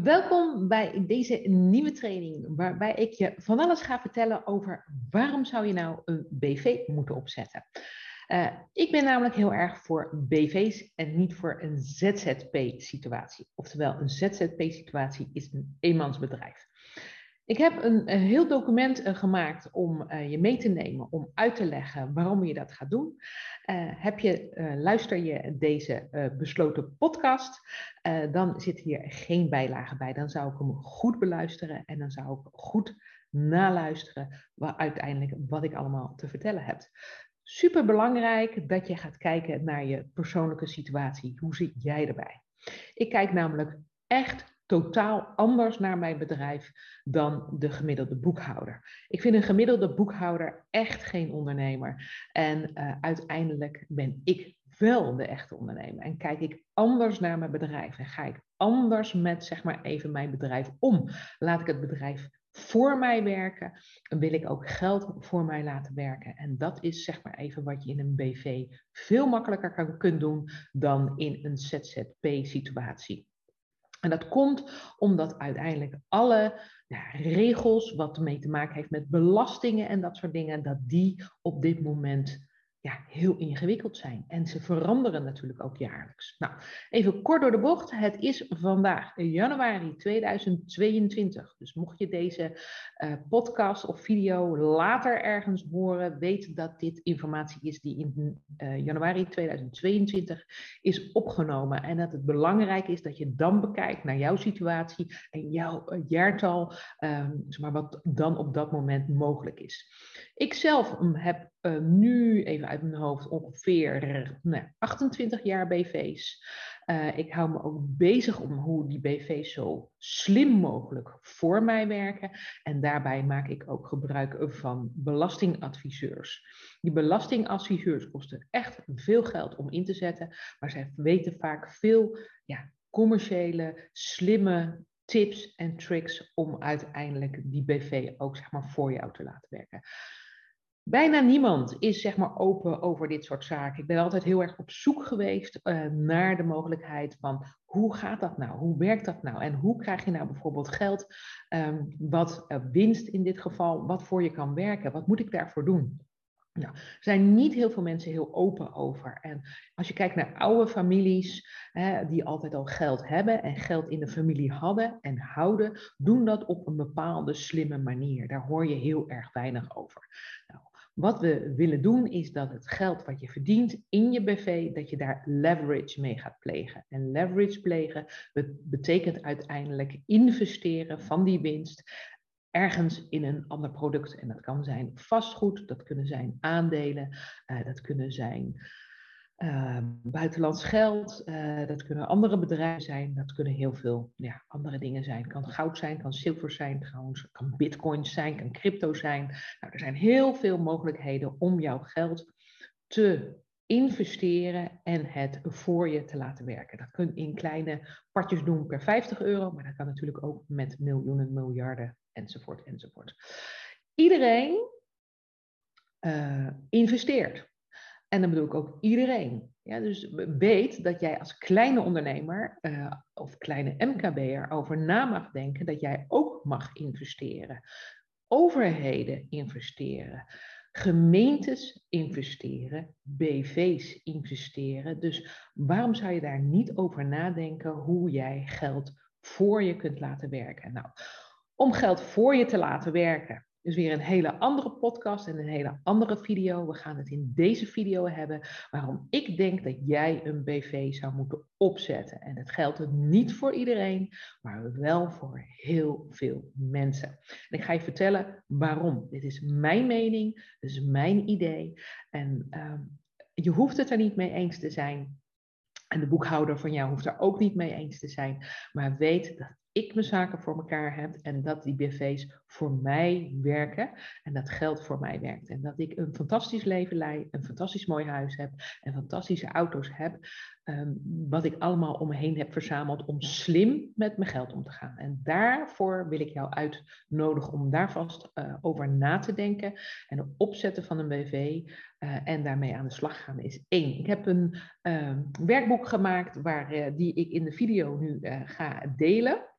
Welkom bij deze nieuwe training, waarbij ik je van alles ga vertellen over waarom zou je nou een BV moeten opzetten. Uh, ik ben namelijk heel erg voor BV's en niet voor een ZZP-situatie. Oftewel, een ZZP-situatie is een eenmansbedrijf. Ik heb een, heel document uh, gemaakt om uh, je mee te nemen, om uit te leggen waarom je dat gaat doen. Uh, heb je, luister je deze besloten podcast, dan zit hier geen bijlage bij. Dan zou ik hem goed beluisteren en dan zou ik goed naluisteren wat uiteindelijk wat ik allemaal te vertellen heb. Super belangrijk dat je gaat kijken naar je persoonlijke situatie. Hoe zit jij erbij? Ik kijk namelijk echt totaal anders naar mijn bedrijf dan de gemiddelde boekhouder. Ik vind een gemiddelde boekhouder echt geen ondernemer. En uh, uiteindelijk ben ik wel de echte ondernemer. En kijk ik anders naar mijn bedrijf. En ga ik anders met zeg maar even mijn bedrijf om. Laat ik het bedrijf voor mij werken. En wil ik ook geld voor mij laten werken. En dat is zeg maar even wat je in een BV veel makkelijker kan, kunt doen dan in een ZZP-situatie. En dat komt omdat uiteindelijk alle regels, wat ermee te maken heeft met belastingen en dat soort dingen, dat die op dit moment ja, heel ingewikkeld zijn. En ze veranderen natuurlijk ook jaarlijks. Nou, even kort door de bocht. Het is vandaag januari 2022. Dus mocht je deze uh, podcast of video later ergens horen, weet dat dit informatie is die in uh, januari 2022 is opgenomen. En dat het belangrijk is dat je dan bekijkt naar jouw situatie en jouw uh, jaartal, um, maar wat dan op dat moment mogelijk is. Ik zelf um, heb uh, nu, even uit mijn hoofd, ongeveer nou, 28 jaar BV's. Uh, ik hou me ook bezig om hoe die BV's zo slim mogelijk voor mij werken. En daarbij maak ik ook gebruik van belastingadviseurs. Die belastingadviseurs kosten echt veel geld om in te zetten, maar zij weten vaak veel ja, commerciële, slimme tips en tricks om uiteindelijk die BV ook zeg maar, voor jou te laten werken. Bijna niemand is zeg maar open over dit soort zaken. Ik ben altijd heel erg op zoek geweest uh, naar de mogelijkheid van hoe gaat dat nou? Hoe werkt dat nou? En hoe krijg je nou bijvoorbeeld geld, um, wat uh, winst in dit geval, wat voor je kan werken? Wat moet ik daarvoor doen? Nou, er zijn niet heel veel mensen heel open over. En als je kijkt naar oude families hè, die altijd al geld hebben en geld in de familie hadden en houden, doen dat op een bepaalde slimme manier. Daar hoor je heel erg weinig over. Nou, wat we willen doen is dat het geld wat je verdient in je BV, dat je daar leverage mee gaat plegen. En leverage plegen betekent uiteindelijk investeren van die winst ergens in een ander product. En dat kan zijn vastgoed, dat kunnen zijn aandelen, uh, dat kunnen zijn uh, buitenlands geld, uh, dat kunnen andere bedrijven zijn, dat kunnen heel veel ja, andere dingen zijn. Kan goud zijn, kan zilver zijn, trouwens, kan bitcoins zijn, kan crypto zijn. Nou, er zijn heel veel mogelijkheden om jouw geld te investeren en het voor je te laten werken. Dat kun je in kleine partjes doen per 50 euro, maar dat kan natuurlijk ook met miljoenen, miljarden enzovoort, enzovoort. Iedereen uh, investeert. En dan bedoel ik ook iedereen. Ja, dus weet dat jij als kleine ondernemer uh, of kleine MKB'er over na mag denken dat jij ook mag investeren. Overheden investeren. Gemeentes investeren, BV's investeren. Dus waarom zou je daar niet over nadenken hoe jij geld voor je kunt laten werken? Nou, om geld voor je te laten werken. Dus weer een hele andere podcast en een hele andere video. We gaan het in deze video hebben waarom ik denk dat jij een BV zou moeten opzetten. En dat geldt niet voor iedereen, maar wel voor heel veel mensen. En ik ga je vertellen waarom. Dit is mijn mening, dit is mijn idee. En uh, je hoeft het er niet mee eens te zijn. En de boekhouder van jou hoeft er ook niet mee eens te zijn. Maar weet dat ik mijn zaken voor elkaar heb en dat die BV's voor mij werken en dat geld voor mij werkt. En dat ik een fantastisch leven leid, een fantastisch mooi huis heb en fantastische auto's heb, um, wat ik allemaal om me heen heb verzameld om slim met mijn geld om te gaan. En daarvoor wil ik jou uitnodigen om daar vast uh, over na te denken en het opzetten van een BV uh, en daarmee aan de slag gaan is één. Ik heb een uh, werkboek gemaakt waar, uh, die ik in de video nu ga delen.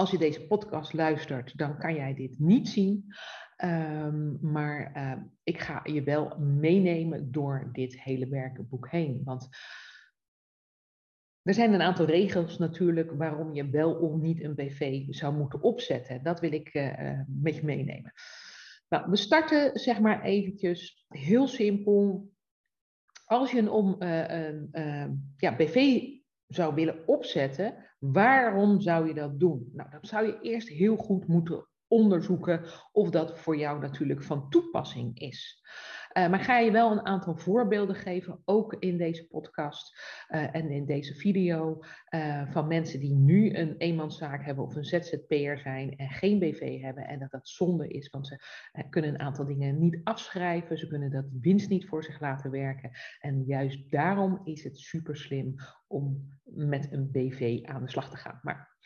Als je deze podcast luistert, dan kan jij dit niet zien. Ehm, maar ehm, ik ga je wel meenemen door dit hele werkenboek heen. Want er zijn een aantal regels natuurlijk waarom je wel of niet een BV zou moeten opzetten. Dat wil ik uh, met je meenemen. Nou, we starten zeg maar eventjes heel simpel. Als je een, om, uh, ja, BV zou willen opzetten, waarom zou je dat doen? Nou, dan zou je eerst heel goed moeten onderzoeken of dat voor jou natuurlijk van toepassing is. Uh, maar ga je wel een aantal voorbeelden geven, ook in deze podcast uh, en in deze video, uh, van mensen die nu een eenmanszaak hebben of een ZZP'er zijn en geen BV hebben en dat dat zonde is, want ze kunnen een aantal dingen niet afschrijven, ze kunnen dat winst niet voor zich laten werken. En juist daarom is het super slim om met een BV aan de slag te gaan. Maar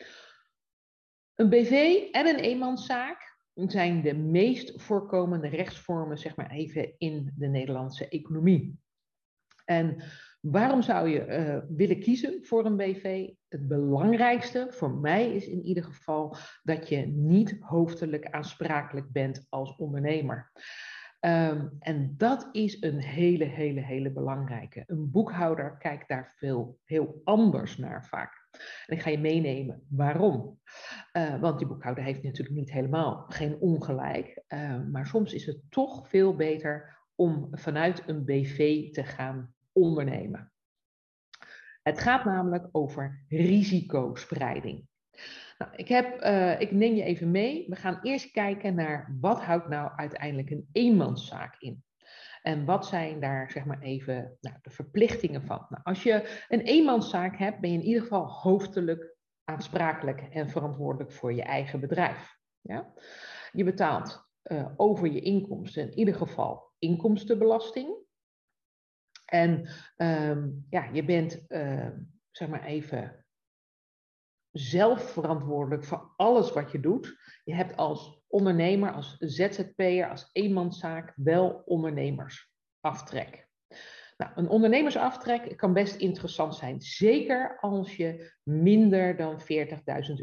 een BV en een eenmanszaak zijn de meest voorkomende rechtsvormen, zeg maar even, in de Nederlandse economie. En waarom zou je uh, willen kiezen voor een BV? Het belangrijkste voor mij is in ieder geval dat je niet hoofdelijk aansprakelijk bent als ondernemer. Um, en dat is een hele, hele, hele belangrijke. Een boekhouder kijkt daar veel, heel anders naar vaak. En ik ga je meenemen waarom. Uh, want die boekhouder heeft natuurlijk niet helemaal geen ongelijk. Uh, maar soms is het toch veel beter om vanuit een BV te gaan ondernemen. Het gaat namelijk over risicospreiding. Nou, ik, heb, uh, ik neem je even mee. We gaan eerst kijken naar wat houdt nou uiteindelijk een eenmanszaak in. En wat zijn daar, zeg maar even, nou, de verplichtingen van? Nou, als je een eenmanszaak hebt, ben je in ieder geval hoofdelijk aansprakelijk en verantwoordelijk voor je eigen bedrijf. Ja? Je betaalt uh, over je inkomsten in ieder geval inkomstenbelasting. En um, ja, je bent, uh, zeg maar even, zelf verantwoordelijk voor alles wat je doet. Je hebt als ondernemer, als ZZP'er, als eenmanszaak wel ondernemersaftrek. Nou, een ondernemersaftrek kan best interessant zijn, zeker als je minder dan 40.000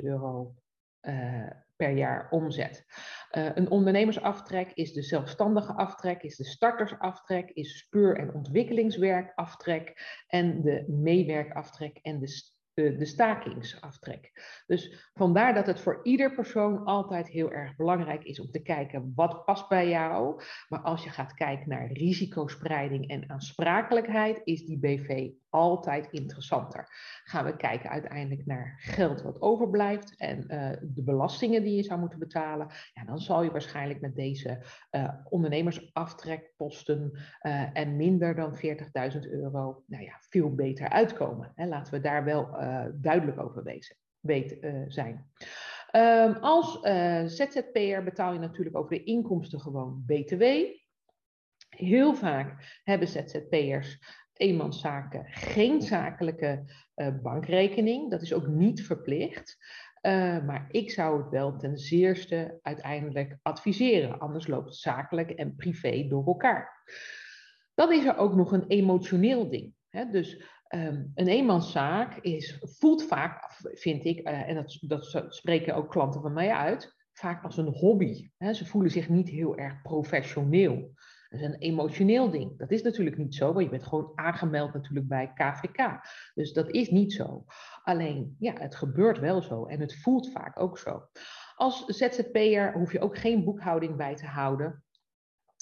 euro uh, per jaar omzet. Uh, een ondernemersaftrek is de zelfstandige aftrek, is de startersaftrek, is speur- en ontwikkelingswerkaftrek en de meewerkaftrek en de de, de stakingsaftrek. Dus vandaar dat het voor ieder persoon altijd heel erg belangrijk is om te kijken wat past bij jou. Maar als je gaat kijken naar risicospreiding en aansprakelijkheid, is die BV altijd interessanter. Gaan we kijken uiteindelijk naar geld wat overblijft en uh, de belastingen die je zou moeten betalen, ja, dan zal je waarschijnlijk met deze uh, ondernemersaftrekposten uh, en minder dan 40.000 euro nou ja, veel beter uitkomen. Hè. Laten we daar wel duidelijk over wezen, weet, zijn. Um, als ZZP'er betaal je natuurlijk over de inkomsten gewoon BTW. Heel vaak hebben ZZP'ers eenmanszaken geen zakelijke bankrekening. Dat is ook niet verplicht. Maar ik zou het wel ten zeerste uiteindelijk adviseren. Anders loopt het zakelijk en privé door elkaar. Dan is er ook nog een emotioneel ding. Hè? Dus um, een eenmanszaak is, voelt vaak, vind ik, uh, en dat, dat spreken ook klanten van mij uit, vaak als een hobby. Hè? Ze voelen zich niet heel erg professioneel. Dat is een emotioneel ding. Dat is natuurlijk niet zo, want je bent gewoon aangemeld natuurlijk bij KVK. Dus dat is niet zo. Alleen, ja, het gebeurt wel zo en het voelt vaak ook zo. Als ZZP'er hoef je ook geen boekhouding bij te houden.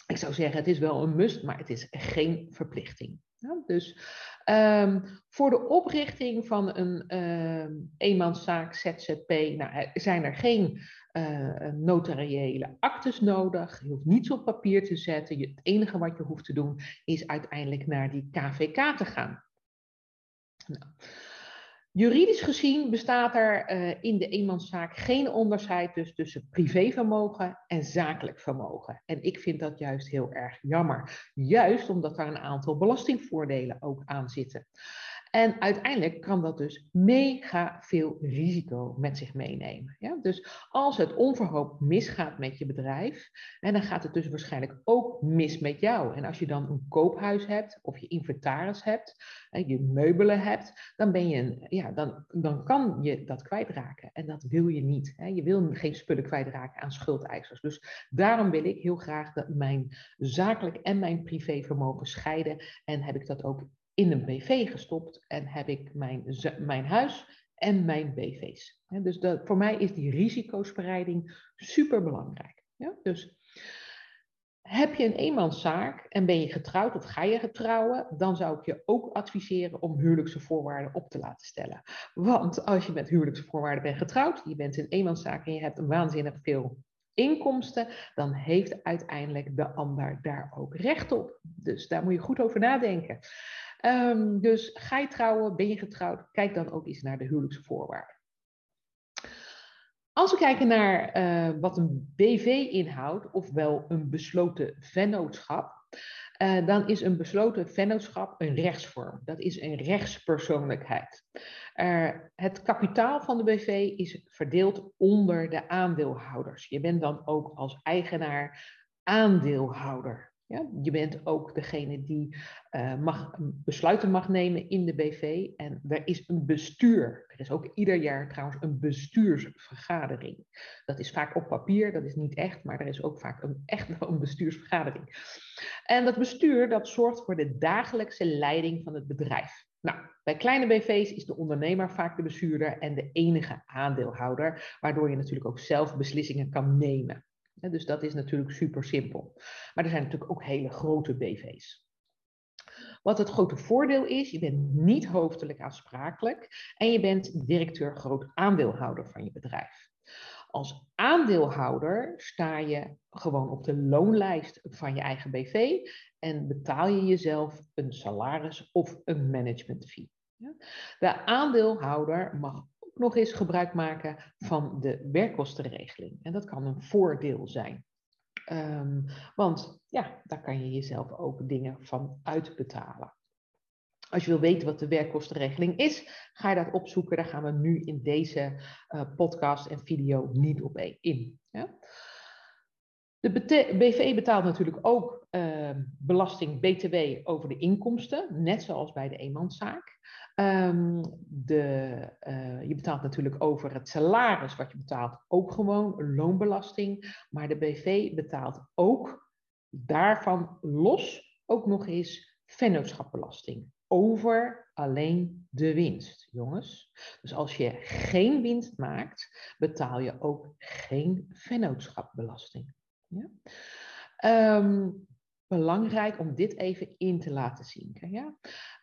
Ik zou zeggen, het is wel een must, maar het is geen verplichting. Ja, dus um, voor de oprichting van een um, eenmanszaak ZZP nou, zijn er geen uh, notariële actes nodig. Je hoeft niets op papier te zetten. Je, het enige wat je hoeft te doen is uiteindelijk naar die KVK te gaan. Nou. Juridisch gezien bestaat er uh, in de eenmanszaak geen onderscheid dus tussen privévermogen en zakelijk vermogen. En ik vind dat juist heel erg jammer. Juist omdat er een aantal belastingvoordelen ook aan zitten. En uiteindelijk kan dat dus mega veel risico met zich meenemen. Ja? Dus als het onverhoopt misgaat met je bedrijf, en dan gaat het dus waarschijnlijk ook mis met jou. En als je dan een koophuis hebt of je inventaris hebt, en je meubelen hebt, dan, ben je een, ja, dan, dan kan je dat kwijtraken. En dat wil je niet. Hè? Je wil geen spullen kwijtraken aan schuldeisers. Dus daarom wil ik heel graag dat mijn zakelijk en mijn privévermogen scheiden. En heb ik dat ook in een BV gestopt en heb ik mijn, mijn huis en mijn BV's. Dus dat, voor mij is die risicospreiding super belangrijk. Ja? Dus heb je een eenmanszaak en ben je getrouwd of ga je getrouwen, dan zou ik je ook adviseren om huwelijkse voorwaarden op te laten stellen. Want als je met huwelijkse voorwaarden bent getrouwd, je bent een eenmanszaak en je hebt een waanzinnig veel inkomsten, dan heeft uiteindelijk de ander daar ook recht op. Dus daar moet je goed over nadenken. Ehm, dus ga je trouwen, ben je getrouwd, kijk dan ook eens naar de huwelijksvoorwaarden. Als we kijken naar eh, wat een BV inhoudt, ofwel een besloten vennootschap, uh, dan is een besloten vennootschap een rechtsvorm. Dat is een rechtspersoonlijkheid. Het kapitaal van de BV is verdeeld onder de aandeelhouders. Je bent dan ook als eigenaar aandeelhouder. Ja, je bent ook degene die uh, mag, besluiten mag nemen in de BV. En er is een bestuur. Er is ook ieder jaar trouwens een bestuursvergadering. Dat is vaak op papier, dat is niet echt, maar er is ook vaak een, echt een bestuursvergadering. En dat bestuur dat zorgt voor de dagelijkse leiding van het bedrijf. Nou, bij kleine BV's is de ondernemer vaak de bestuurder en de enige aandeelhouder, waardoor je natuurlijk ook zelf beslissingen kan nemen. Dus dat is natuurlijk super simpel. Maar er zijn natuurlijk ook hele grote BV's. Wat het grote voordeel is, je bent niet hoofdelijk aansprakelijk en je bent directeur groot aandeelhouder van je bedrijf. Als aandeelhouder sta je gewoon op de loonlijst van je eigen BV en betaal je jezelf een salaris of een management fee. De aandeelhouder mag nog eens gebruik maken van de werkkostenregeling. En dat kan een voordeel zijn. Um, want ja, daar kan je jezelf ook dingen van uitbetalen. Als je wil weten wat de werkkostenregeling is, ga je dat opzoeken. Daar gaan we nu in deze uh, podcast en video niet op in. De BV betaalt natuurlijk ook uh, belasting BTW over de inkomsten, net zoals bij de eenmanszaak. Um, de, uh, je betaalt natuurlijk over het salaris wat je betaalt ook gewoon loonbelasting, maar de BV betaalt ook daarvan los ook nog eens vennootschapbelasting over alleen de winst, jongens. Dus als je geen winst maakt, betaal je ook geen vennootschapbelasting. Ja? Um, belangrijk om dit even in te laten zinken. Ja?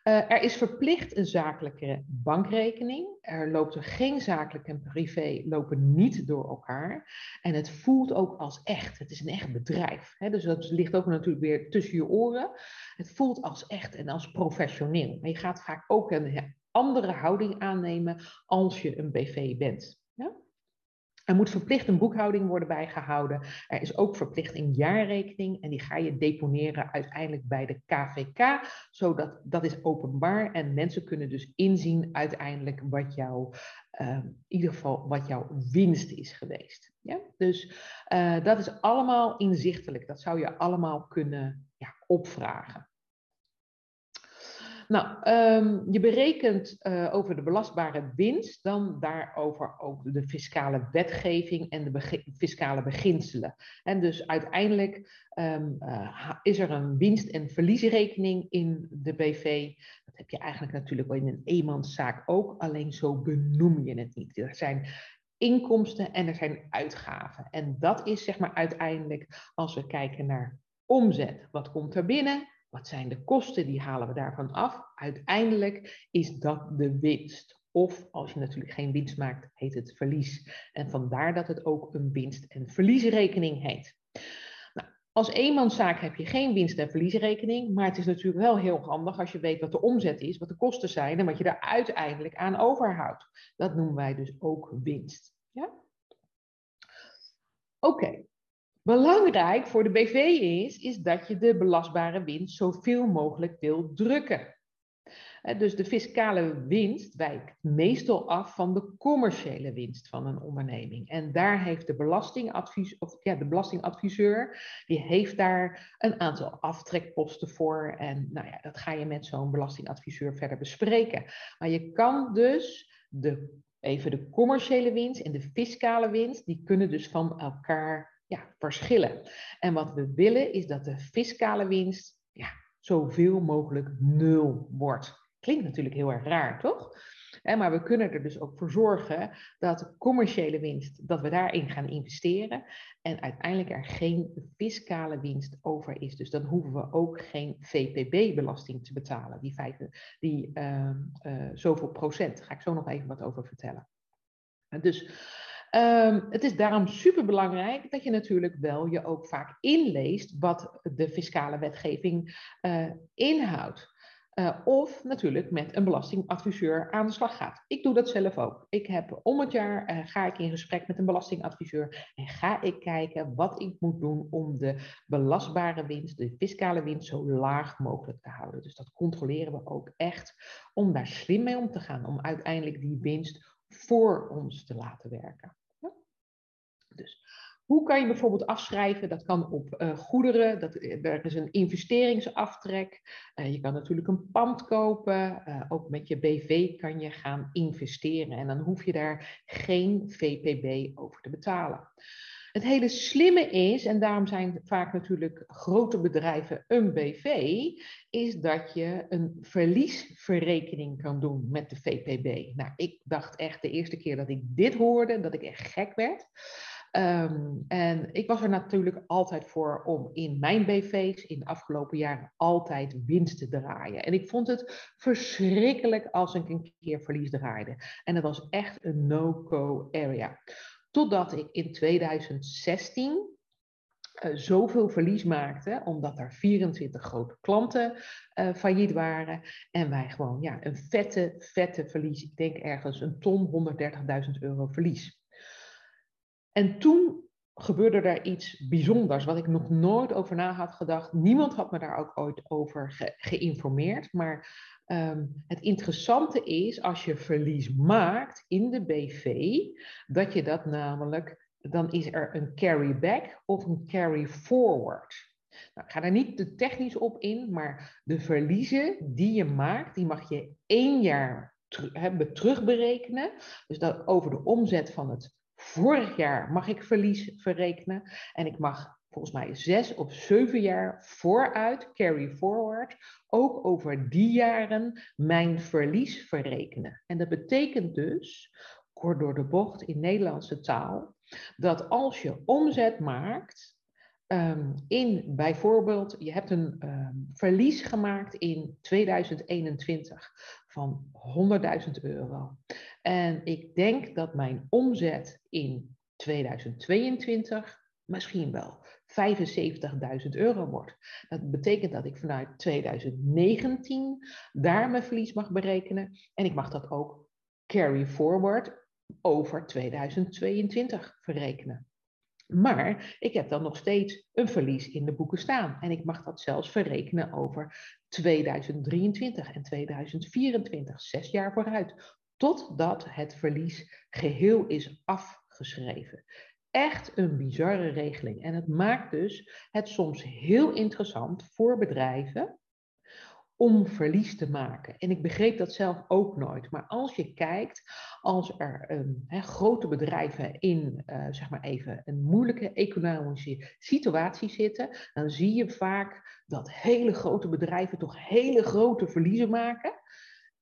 Uh, er is verplicht een zakelijke bankrekening. Er loopt er geen zakelijk en privé lopen niet door elkaar. En het voelt ook als echt. Het is een echt bedrijf. Hè? Dus dat ligt ook natuurlijk weer tussen je oren. Het voelt als echt en als professioneel. Maar je gaat vaak ook een andere houding aannemen als je een BV bent. Er moet verplicht een boekhouding worden bijgehouden. Er is ook verplicht een jaarrekening en die ga je deponeren uiteindelijk bij de KVK, zodat dat is openbaar en mensen kunnen dus inzien uiteindelijk wat jouw, uh, in ieder geval wat jouw winst is geweest. Ja? Dus uh, dat is allemaal inzichtelijk. Dat zou je allemaal kunnen ja, opvragen. Nou, um, je berekent uh, over de belastbare winst, dan daarover ook de fiscale wetgeving en de fiscale beginselen. En dus uiteindelijk um, uh, is er een winst- en verliesrekening in de BV. Dat heb je eigenlijk natuurlijk wel in een eenmanszaak ook, alleen zo benoem je het niet. Er zijn inkomsten en er zijn uitgaven. En dat is zeg maar uiteindelijk, als we kijken naar omzet, wat komt er binnen? Wat zijn de kosten? Die halen we daarvan af. Uiteindelijk is dat de winst. Of als je natuurlijk geen winst maakt, heet het verlies. En vandaar dat het ook een winst- en verliesrekening heet. Nou, als eenmanszaak heb je geen winst- en verliesrekening, maar het is natuurlijk wel heel handig als je weet wat de omzet is, wat de kosten zijn en wat je daar uiteindelijk aan overhoudt. Dat noemen wij dus ook winst. Ja? Oké, Belangrijk voor de BV is, is dat je de belastbare winst zoveel mogelijk wil drukken. Dus de fiscale winst wijkt meestal af van de commerciële winst van een onderneming. En daar heeft de, belastingadvies, of, ja, de belastingadviseur, die heeft daar een aantal aftrekposten voor. En nou ja, dat ga je met zo'n belastingadviseur verder bespreken. Maar je kan dus de, even de commerciële winst en de fiscale winst, die kunnen dus van elkaar ja, verschillen. En wat we willen is dat de fiscale winst ja, zoveel mogelijk nul wordt. Klinkt natuurlijk heel erg raar, toch? Maar we kunnen er dus ook voor zorgen dat de commerciële winst, dat we daarin gaan investeren en uiteindelijk er geen fiscale winst over is. Dus dan hoeven we ook geen VPB-belasting te betalen, die, vijf, die uh, uh, zoveel procent. Daar ga ik zo nog even wat over vertellen. Dus Um, het is daarom superbelangrijk dat je natuurlijk wel je ook vaak inleest wat de fiscale wetgeving uh, inhoudt. Uh, of natuurlijk met een belastingadviseur aan de slag gaat. Ik doe dat zelf ook. Ik heb om het jaar uh, ga ik in gesprek met een belastingadviseur en ga ik kijken wat ik moet doen om de belastbare winst, de fiscale winst, zo laag mogelijk te houden. Dus dat controleren we ook echt om daar slim mee om te gaan, om uiteindelijk die winst voor ons te laten werken. Dus hoe kan je bijvoorbeeld afschrijven? Dat kan op uh, goederen, dat, er is een investeringsaftrek. Uh, je kan natuurlijk een pand kopen. Ook met je BV kan je gaan investeren. En dan hoef je daar geen VPB over te betalen. Het hele slimme is, en daarom zijn vaak natuurlijk grote bedrijven een BV, is dat je een verliesverrekening kan doen met de VPB. Nou, ik dacht echt de eerste keer dat ik dit hoorde, dat ik echt gek werd. Um, en ik was er natuurlijk altijd voor om in mijn BV's in de afgelopen jaren altijd winst te draaien. En ik vond het verschrikkelijk als ik een keer verlies draaide. En dat was echt een no-go area. Totdat ik in 2016 uh, zoveel verlies maakte, omdat er 24 grote klanten uh, failliet waren. En wij gewoon ja, een vette, vette verlies, ik denk ergens een ton, 130.000 euro verlies. En toen gebeurde er iets bijzonders, wat ik nog nooit over na had gedacht. Niemand had me daar ook ooit over ge geïnformeerd. Maar um, het interessante is, als je verlies maakt in de BV, dat je dat namelijk, dan is er een carry back of een carry forward. Nou, ik ga daar niet te technisch op in, maar de verliezen die je maakt, die mag je één jaar ter terugberekenen. Dus dat over de omzet van het Vorig jaar mag ik verlies verrekenen en ik mag volgens mij zes of zeven jaar vooruit, carry forward, ook over die jaren mijn verlies verrekenen. En dat betekent dus, kort door de bocht in Nederlandse taal, dat als je omzet maakt um, in bijvoorbeeld, je hebt een um, verlies gemaakt in 2021 van 100.000 euro. En ik denk dat mijn omzet in 2022 misschien wel 75.000 euro wordt. Dat betekent dat ik vanuit 2019 daar mijn verlies mag berekenen. En ik mag dat ook carry forward over 2022 verrekenen. Maar ik heb dan nog steeds een verlies in de boeken staan. En ik mag dat zelfs verrekenen over 2023 en 2024, zes jaar vooruit. Totdat het verlies geheel is afgeschreven. Echt een bizarre regeling. En het maakt dus het soms heel interessant voor bedrijven om verlies te maken. En ik begreep dat zelf ook nooit. Maar als je kijkt, als er um, grote bedrijven in, uh, zeg maar even, een moeilijke economische situatie zitten, dan zie je vaak dat hele grote bedrijven toch hele grote verliezen maken.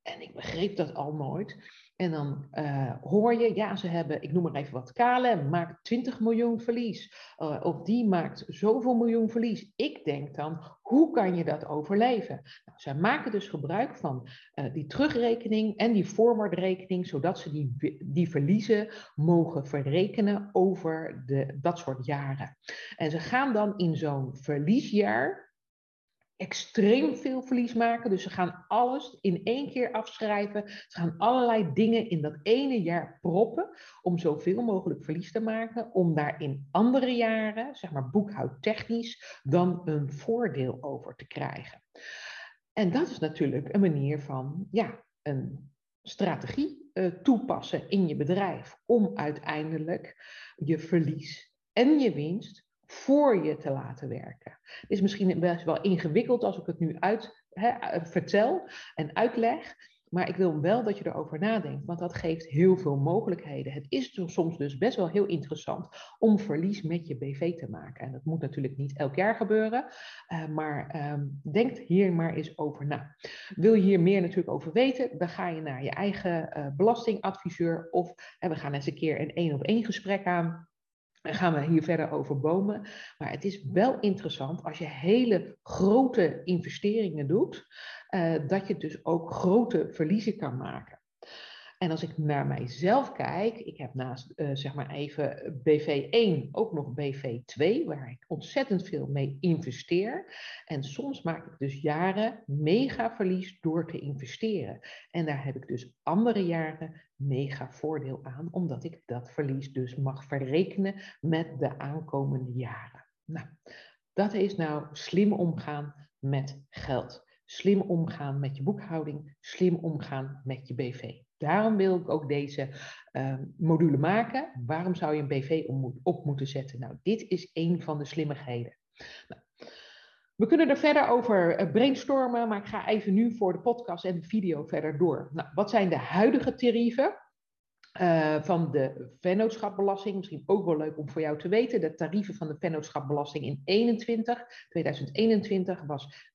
En ik begreep dat al nooit. En dan uh, hoor je, ja, ze hebben, ik noem maar even wat, KLM maakt 20 miljoen verlies. Uh, of die maakt zoveel miljoen verlies. Ik denk dan, hoe kan je dat overleven? Nou, zij maken dus gebruik van uh, die terugrekening en die forwardrekening, zodat ze die, die verliezen mogen verrekenen over de, dat soort jaren. En ze gaan dan in zo'n verliesjaar extreem veel verlies maken. Dus ze gaan alles in één keer afschrijven. Ze gaan allerlei dingen in dat ene jaar proppen om zoveel mogelijk verlies te maken, om daar in andere jaren, zeg maar boekhoudtechnisch, dan een voordeel over te krijgen. En dat is natuurlijk een manier van ja, een strategie uh, toepassen in je bedrijf om uiteindelijk je verlies en je winst voor je te laten werken. Het is misschien best wel ingewikkeld als ik het nu uit vertel en uitleg. Maar ik wil wel dat je erover nadenkt, want dat geeft heel veel mogelijkheden. Het is soms dus best wel heel interessant om verlies met je BV te maken. En dat moet natuurlijk niet elk jaar gebeuren, uh, maar um, denk hier maar eens over na. Wil je hier meer natuurlijk over weten, dan ga je naar je eigen uh, belastingadviseur of we gaan eens een keer een één op één gesprek aan. Gaan we hier verder over bomen. Maar het is wel interessant als je hele grote investeringen doet, uh, dat je dus ook grote verliezen kan maken. En als ik naar mijzelf kijk, ik heb naast uh, zeg maar even BV1 ook nog BV2, waar ik ontzettend veel mee investeer. En soms maak ik dus jaren mega verlies door te investeren. En daar heb ik dus andere jaren mega voordeel aan, omdat ik dat verlies dus mag verrekenen met de aankomende jaren. Nou, dat is nou slim omgaan met geld. Slim omgaan met je boekhouding, slim omgaan met je BV. Daarom wil ik ook deze uh, module maken. Waarom zou je een BV op moeten zetten? Nou, dit is een van de slimmigheden. Nou, we kunnen er verder over eh, brainstormen, maar ik ga even nu voor de podcast en de video verder door. Nou, wat zijn de huidige tarieven? Uh, van de vennootschapbelasting, misschien ook wel leuk om voor jou te weten. De tarieven van de vennootschapbelasting in 21, 2021 was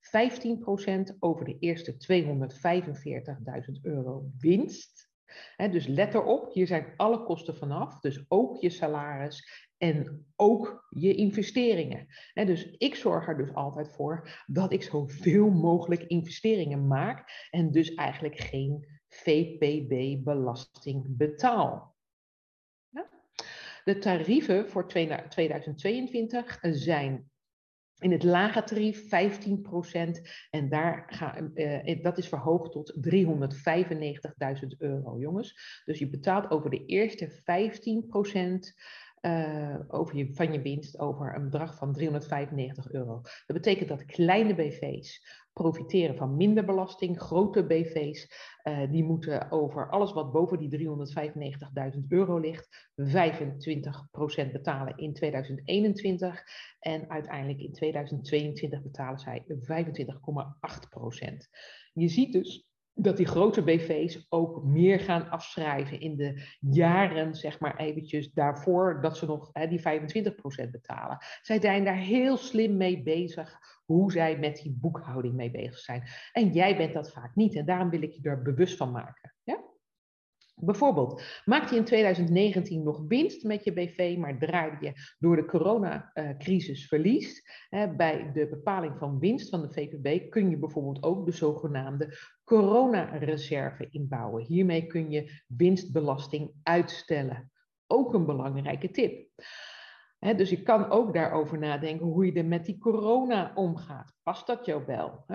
15% over de eerste 245.000 euro winst. Dus let erop, hier zijn alle kosten vanaf, dus ook je salaris en ook je investeringen. Dus ik zorg er dus altijd voor dat ik zoveel mogelijk investeringen maak en dus eigenlijk geen VPB-belasting betaal. De tarieven voor 2022 zijn in het lage tarief 15% en daar ga, uh, dat is verhoogd tot 395.000 euro, jongens. Dus je betaalt over de eerste 15% uh, over je, van je winst over een bedrag van 395 euro. Dat betekent dat kleine BV's profiteren van minder belasting. Grote BV's uh, die moeten over alles wat boven die 395.000 euro ligt 25% betalen in 2021 en uiteindelijk in 2022 betalen zij 25,8%. Je ziet dus dat die grote BV's ook meer gaan afschrijven in de jaren, zeg maar eventjes daarvoor, dat ze nog hè, die 25% betalen. Zij zijn daar heel slim mee bezig, hoe zij met die boekhouding mee bezig zijn. En jij bent dat vaak niet en daarom wil ik je er bewust van maken. Ja? Bijvoorbeeld, maakte je in 2019 nog winst met je BV, maar draaide je door de coronacrisis verlies. Bij de bepaling van winst van de VPB kun je bijvoorbeeld ook de zogenaamde coronareserve inbouwen. Hiermee kun je winstbelasting uitstellen. Ook een belangrijke tip. dus je kan ook daarover nadenken hoe je er met die corona omgaat. Past dat jou wel?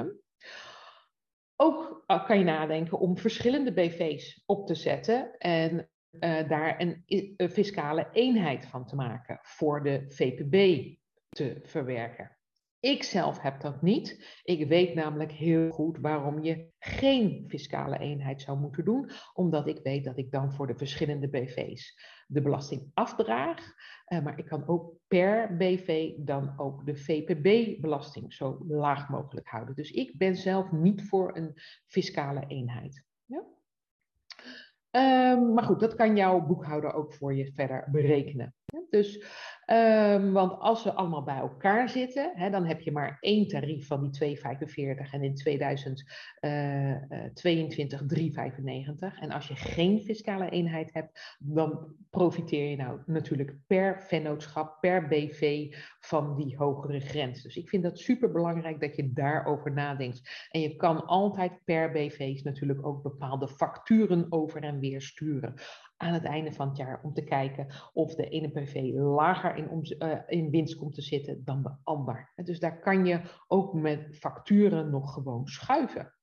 Ook eh, kan je nadenken om verschillende BV's op te zetten en uh, daar een, fiscale eenheid van te maken voor de VPB te verwerken. Ik zelf heb dat niet. Ik weet namelijk heel goed waarom je geen fiscale eenheid zou moeten doen, omdat ik weet dat ik dan voor de verschillende BV's de belasting afdraag. Uh, maar ik kan ook per BV dan ook de VPB-belasting zo laag mogelijk houden. Dus ik ben zelf niet voor een fiscale eenheid. Ja? Um, maar goed, dat kan jouw boekhouder ook voor je verder berekenen. Dus Um, want als ze allemaal bij elkaar zitten, hè, dan heb je maar één tarief van die 2,45 en in 2022 3,95. En als je geen fiscale eenheid hebt, dan profiteer je nou natuurlijk per vennootschap, per BV van die hogere grens. Dus ik vind dat super belangrijk dat je daarover nadenkt. En je kan altijd per BV's natuurlijk ook bepaalde facturen over en weer sturen aan het einde van het jaar om te kijken of de ene PV lager in, uh, in winst komt te zitten dan de ander. Dus daar kan je ook met facturen nog gewoon schuiven.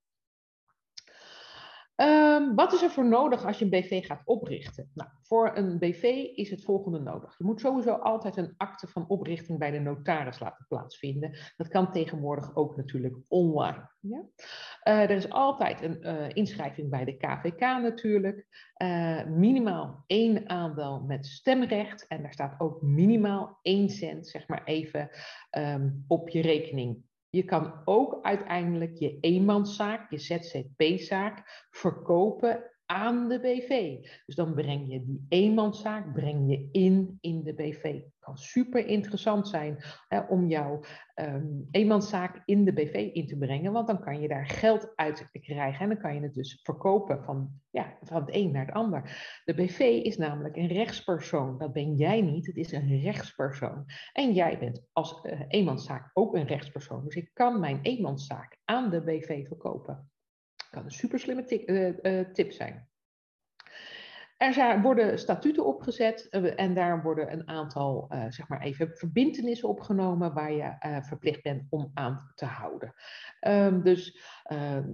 Ehm, wat is er voor nodig als je een BV gaat oprichten? Nou, voor een BV is het volgende nodig. Je moet sowieso altijd een akte van oprichting bij de notaris laten plaatsvinden. Dat kan tegenwoordig ook natuurlijk online. Ja? Uh, er is altijd een uh, inschrijving bij de KVK natuurlijk. Uh, minimaal één aandeel met stemrecht. En daar staat ook minimaal één cent, zeg maar even, um, op je rekening je kan ook uiteindelijk je eenmanszaak, je ZZP-zaak, verkopen aan de BV. Dus dan breng je die eenmanszaak breng je in in de BV. Het kan super interessant zijn hè, om jouw um, eenmanszaak in de BV in te brengen, want dan kan je daar geld uit krijgen en dan kan je het dus verkopen van, ja, van het een naar het ander. De BV is namelijk een rechtspersoon. Dat ben jij niet, het is een rechtspersoon. En jij bent als uh, eenmanszaak ook een rechtspersoon. Dus ik kan mijn eenmanszaak aan de BV verkopen kan een super slimme uh, uh, tip zijn. Er zijn, worden statuten opgezet uh, en daar worden een aantal, uh, zeg maar even, verbindenissen opgenomen waar je uh, verplicht bent om aan te houden. Um, dus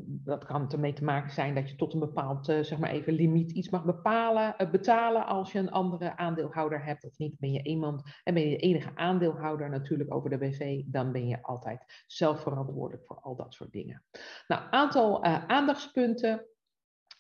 dat kan ermee te maken zijn dat je tot een bepaald, zeg maar even, limiet iets mag bepalen, betalen als je een andere aandeelhouder hebt of niet. Ben je iemand en ben je de enige aandeelhouder natuurlijk over de BV, dan ben je altijd zelf verantwoordelijk voor al dat soort dingen. Nou, aantal aandachtspunten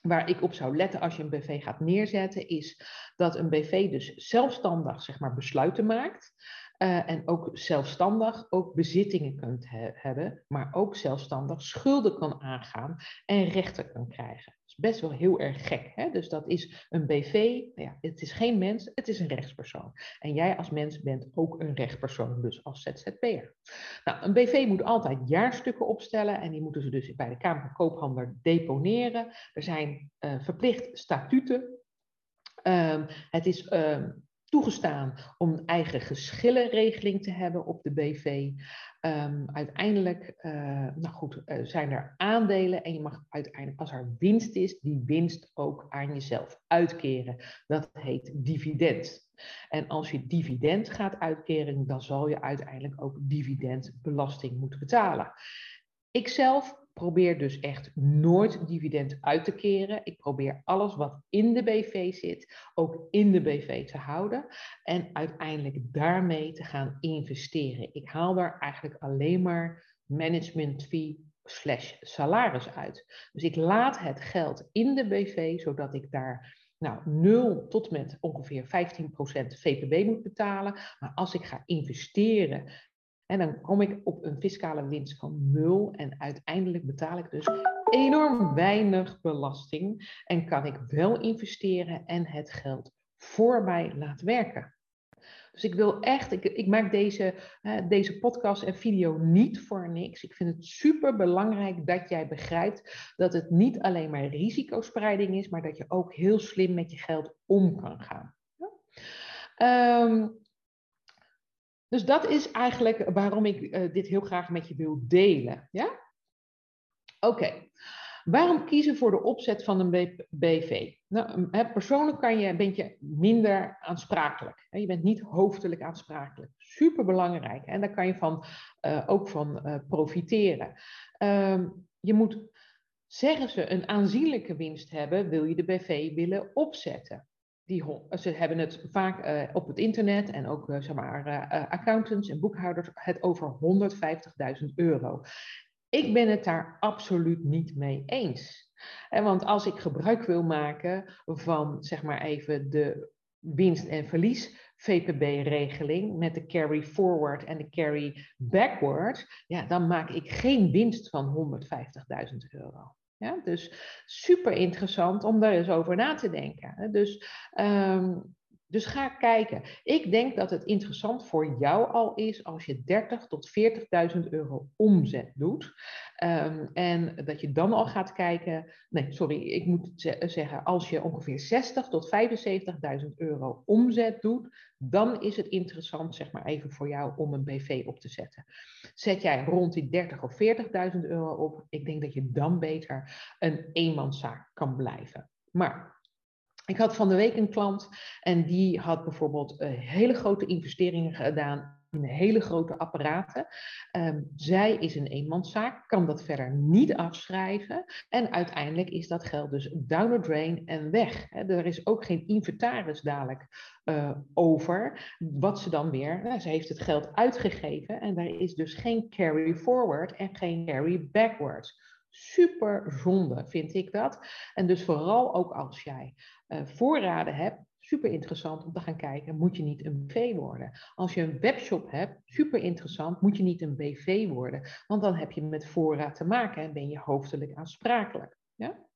waar ik op zou letten als je een BV gaat neerzetten, is dat een BV dus zelfstandig zeg maar, besluiten maakt. Uh, en ook zelfstandig ook bezittingen kunt he hebben, maar ook zelfstandig schulden kan aangaan en rechten kan krijgen best wel heel erg gek. Hè? Dus dat is een BV, nou ja, het is geen mens, het is een rechtspersoon. En jij als mens bent ook een rechtspersoon, dus als ZZP'er. Nou, een BV moet altijd jaarstukken opstellen en die moeten ze dus bij de Kamer van Koophandel deponeren. Er zijn uh, verplicht statuten. Um, het is um, toegestaan om een eigen geschillenregeling te hebben op de BV. Um, uiteindelijk, uh, nou goed, uh, zijn er aandelen en je mag uiteindelijk, als er winst is, die winst ook aan jezelf uitkeren. Dat heet dividend. En als je dividend gaat uitkeren, dan zal je uiteindelijk ook dividendbelasting moeten betalen. Ikzelf probeer dus echt nooit dividend uit te keren. Ik probeer alles wat in de BV zit, ook in de BV te houden. En uiteindelijk daarmee te gaan investeren. Ik haal daar eigenlijk alleen maar management fee slash salaris uit. Dus ik laat het geld in de BV, zodat ik daar nou, 0 tot met ongeveer 15% VPB moet betalen. Maar als ik ga investeren en dan kom ik op een fiscale winst van nul en uiteindelijk betaal ik dus enorm weinig belasting en kan ik wel investeren en het geld voor mij laten werken. Dus ik wil echt, ik, ik maak deze, deze podcast en video niet voor niks. Ik vind het super belangrijk dat jij begrijpt dat het niet alleen maar risicospreiding is, maar dat je ook heel slim met je geld om kan gaan. Ja? Um, dus dat is eigenlijk waarom ik uh, dit heel graag met je wil delen. Ja? Oké. Waarom kiezen voor de opzet van een BV? Nou, persoonlijk kan je, ben je minder aansprakelijk. Je bent niet hoofdelijk aansprakelijk. Super belangrijk. En daar kan je van, uh, ook van uh, profiteren. Um, je moet, zeggen ze, een aanzienlijke winst hebben, wil je de BV willen opzetten die, ze hebben het vaak uh, op het internet en ook uh, zeg maar, accountants en boekhouders het over 150.000 euro. Ik ben het daar absoluut niet mee eens. En want als ik gebruik wil maken van zeg maar even de winst- en verlies VPB-regeling met de carry forward en de carry backward, ja, dan maak ik geen winst van 150.000 euro. Ja, dus super interessant om daar eens over na te denken. Dus, um, dus ga kijken. Ik denk dat het interessant voor jou al is als je 30 tot 40.000 euro omzet doet. Um, en dat je dan al gaat kijken. Nee, sorry, ik moet zeggen, als je ongeveer 60 tot 75.000 euro omzet doet, dan is het interessant, zeg maar even voor jou, om een BV op te zetten. Zet jij rond die 30 of 40.000 euro op, ik denk dat je dan beter een eenmanszaak kan blijven. Maar ik had van de week een klant en die had bijvoorbeeld uh, hele grote investeringen gedaan in hele grote apparaten. Ehm, zij is een eenmanszaak, kan dat verder niet afschrijven. En uiteindelijk is dat geld dus down the drain en weg. er is ook geen inventaris dadelijk uh, over, wat ze dan weer, nou, ze heeft het geld uitgegeven en daar is dus geen carry forward en geen carry backwards. Super zonde vind ik dat. En dus vooral ook als jij uh, voorraden hebt, super interessant om te gaan kijken, moet je niet een BV worden? Als je een webshop hebt, super interessant, moet je niet een BV worden? Want dan heb je met voorraad te maken en ben je hoofdelijk aansprakelijk. Ja?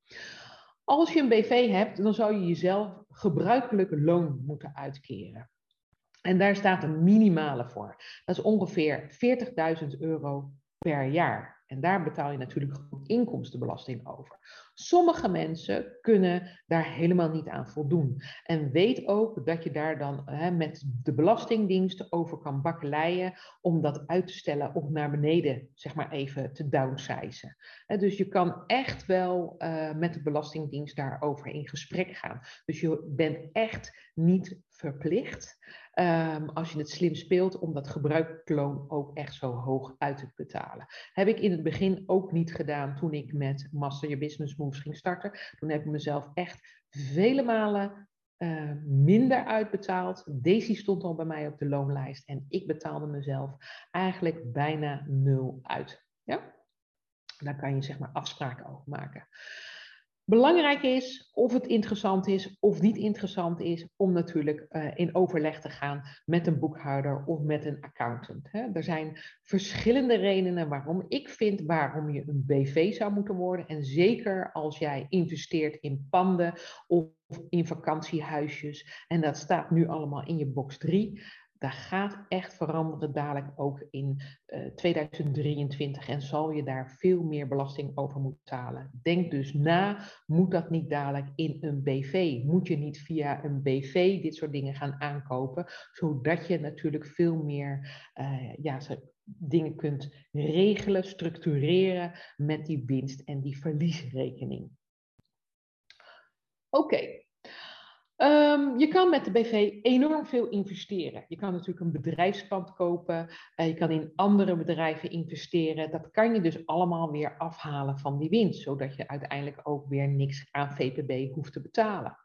Als je een BV hebt, dan zou je jezelf gebruikelijk loon moeten uitkeren. En daar staat een minimale voor. Dat is ongeveer 40.000 euro per jaar. En daar betaal je natuurlijk inkomstenbelasting over. Sommige mensen kunnen daar helemaal niet aan voldoen. En weet ook dat je daar dan hè, met de Belastingdienst over kan bakkeleien om dat uit te stellen of naar beneden, zeg maar even, te downsizen. dus je kan echt wel uh, met de Belastingdienst daarover in gesprek gaan. Dus je bent echt niet verplicht. Um, als je het slim speelt, om dat gebruikloon ook echt zo hoog uit te betalen. Heb ik in het begin ook niet gedaan toen ik met Master Your Business Ging starten. Toen heb ik mezelf echt vele malen uh, minder uitbetaald. Daisy stond al bij mij op de loonlijst en ik betaalde mezelf eigenlijk bijna nul uit. Ja? Daar kan je zeg maar afspraken over maken. Belangrijk is of het interessant is of niet interessant is om natuurlijk uh, in overleg te gaan met een boekhouder of met een accountant. Hè. Er zijn verschillende redenen waarom ik vind waarom je een BV zou moeten worden. En zeker als jij investeert in panden of in vakantiehuisjes. En dat staat nu allemaal in je box 3 dat gaat echt veranderen dadelijk ook in uh, eh, 2023 en zal je daar veel meer belasting over moeten betalen. Denk dus na, moet dat niet dadelijk in een BV? Moet je niet via een BV dit soort dingen gaan aankopen, zodat je natuurlijk veel meer uh, ja, dingen kunt regelen, structureren met die winst en die verliesrekening. Oké, Um, je kan met de BV enorm veel investeren. Je kan natuurlijk een bedrijfspand kopen, uh, je kan in andere bedrijven investeren. Dat kan je dus allemaal weer afhalen van die winst, zodat je uiteindelijk ook weer niks aan VPB hoeft te betalen.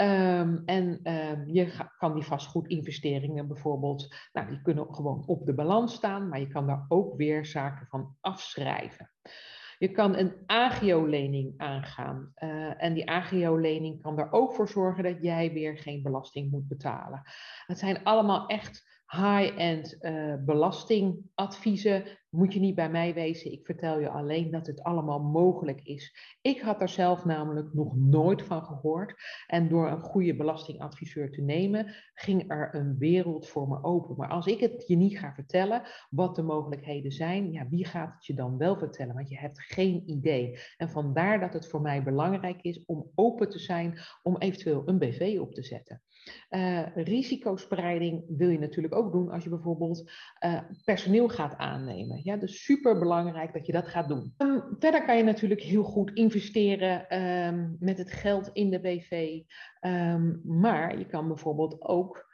Um, en um, je kan die vastgoedinvesteringen bijvoorbeeld, nou, die kunnen gewoon op de balans staan, maar je kan daar ook weer zaken van afschrijven. Je kan een agio-lening aangaan. Uh, en die agio-lening kan er ook voor zorgen dat jij weer geen belasting moet betalen. Het zijn allemaal echt high-end uh, belastingadviezen moet je niet bij mij wezen. Ik vertel je alleen dat het allemaal mogelijk is. Ik had er zelf namelijk nog nooit van gehoord. En door een goede belastingadviseur te nemen, ging er een wereld voor me open. Maar als ik het je niet ga vertellen wat de mogelijkheden zijn, ja, wie gaat het je dan wel vertellen? Want je hebt geen idee. En vandaar dat het voor mij belangrijk is om open te zijn om eventueel een BV op te zetten. Uh, risicospreiding wil je natuurlijk ook doen als je bijvoorbeeld uh, personeel gaat aannemen. Ja, dus super belangrijk dat je dat gaat doen. Um, verder kan je natuurlijk heel goed investeren um, met het geld in de BV. Ehm, maar je kan bijvoorbeeld ook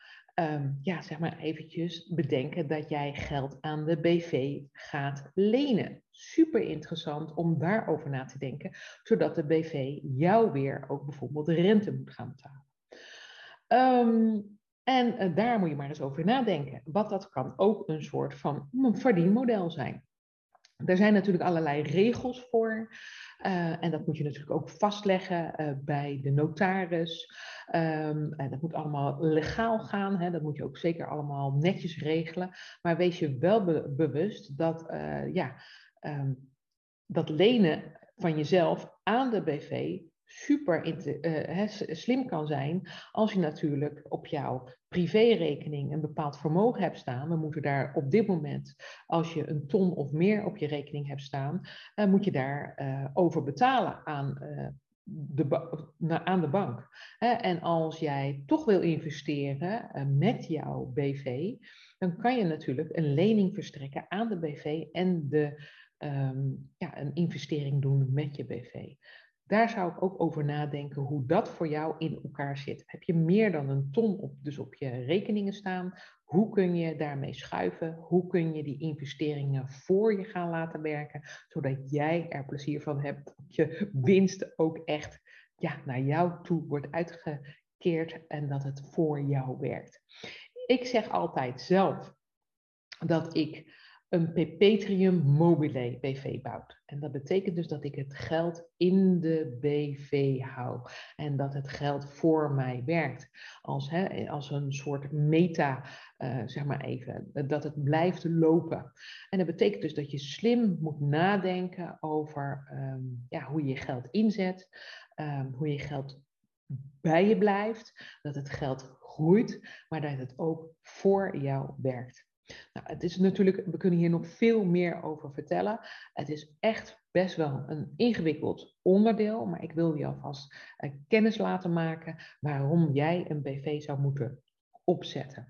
ja, zeg maar eventjes bedenken dat jij geld aan de BV gaat lenen. Super interessant om daarover na te denken, zodat de BV jou weer ook bijvoorbeeld rente moet gaan betalen. Um, en uh, daar moet je maar eens over nadenken. Wat dat kan ook een soort van verdienmodel zijn. Er zijn natuurlijk allerlei regels voor. Uh, en dat moet je natuurlijk ook vastleggen uh, bij de notaris. Um, en dat moet allemaal legaal gaan. Hè. Dat moet je ook zeker allemaal netjes regelen. Maar wees je wel be bewust dat, ja, um, dat lenen van jezelf aan de BV super uh, slim kan zijn als je natuurlijk op jouw privérekening een bepaald vermogen hebt staan. We moeten daar op dit moment, als je een ton of meer op je rekening hebt staan, uh, moet je daar uh, over betalen aan, de, aan de bank. en als jij toch wil investeren met jouw BV, dan kan je natuurlijk een lening verstrekken aan de BV en de, um, ja, een investering doen met je BV. Daar zou ik ook over nadenken hoe dat voor jou in elkaar zit. Heb je meer dan een ton op, dus op je rekeningen staan? Hoe kun je daarmee schuiven? Hoe kun je die investeringen voor je gaan laten werken, zodat jij er plezier van hebt, dat je winst ook echt ja, naar jou toe wordt uitgekeerd en dat het voor jou werkt. Ik zeg altijd zelf dat ik een Pepetrium Mobile BV bouwt. En dat betekent dus dat ik het geld in de BV hou en dat het geld voor mij werkt. Als, hè, als een soort meta, uh, zeg maar even, dat het blijft lopen. En dat betekent dus dat je slim moet nadenken over um, ja, hoe je je geld inzet, um, hoe je geld bij je blijft, dat het geld groeit, maar dat het ook voor jou werkt. Nou, het is natuurlijk, we kunnen hier nog veel meer over vertellen. Het is echt best wel een ingewikkeld onderdeel, maar ik wil je alvast kennis laten maken waarom jij een BV zou moeten opzetten.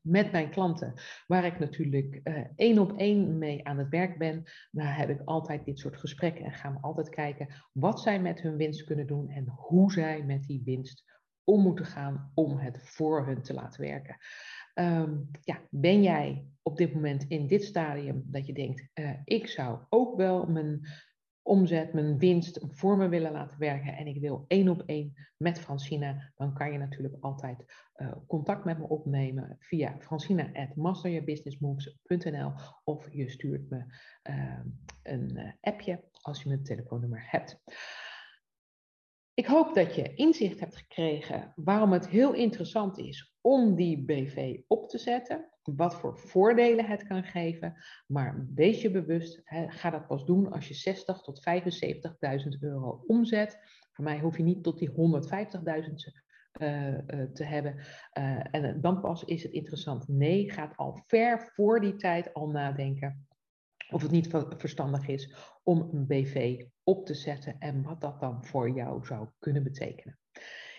Met mijn klanten, waar ik natuurlijk uh, één op één mee aan het werk ben, daar heb ik altijd dit soort gesprekken en gaan we altijd kijken wat zij met hun winst kunnen doen en hoe zij met die winst om moeten gaan om het voor hun te laten werken. Um, ja, ben jij op dit moment in dit stadium dat je denkt, uh, ik zou ook wel mijn omzet, mijn winst voor me willen laten werken en ik wil één op één met Francina, dan kan je natuurlijk altijd uh, contact met me opnemen via francina.masteryourbusinessmoves.nl of je stuurt me uh, een uh, appje als je mijn telefoonnummer hebt. Ik hoop dat je inzicht hebt gekregen waarom het heel interessant is om die BV op te zetten. Wat voor voordelen het kan geven. Maar wees je bewust, ga dat pas doen als je 60 tot 75.000 euro omzet. Voor mij hoef je niet tot die 150.000 uh, uh, te hebben. Uh, en dan pas is het interessant. Nee, gaat al ver voor die tijd al nadenken of het niet verstandig is om een BV op te zetten en wat dat dan voor jou zou kunnen betekenen.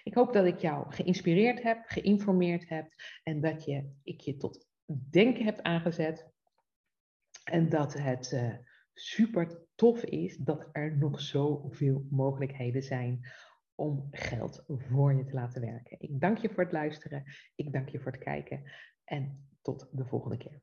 Ik hoop dat ik jou geïnspireerd heb, geïnformeerd heb en dat je, ik je tot denken heb aangezet. En dat het uh, super tof is dat er nog zoveel mogelijkheden zijn om geld voor je te laten werken. Ik dank je voor het luisteren. Ik dank je voor het kijken. En tot de volgende keer.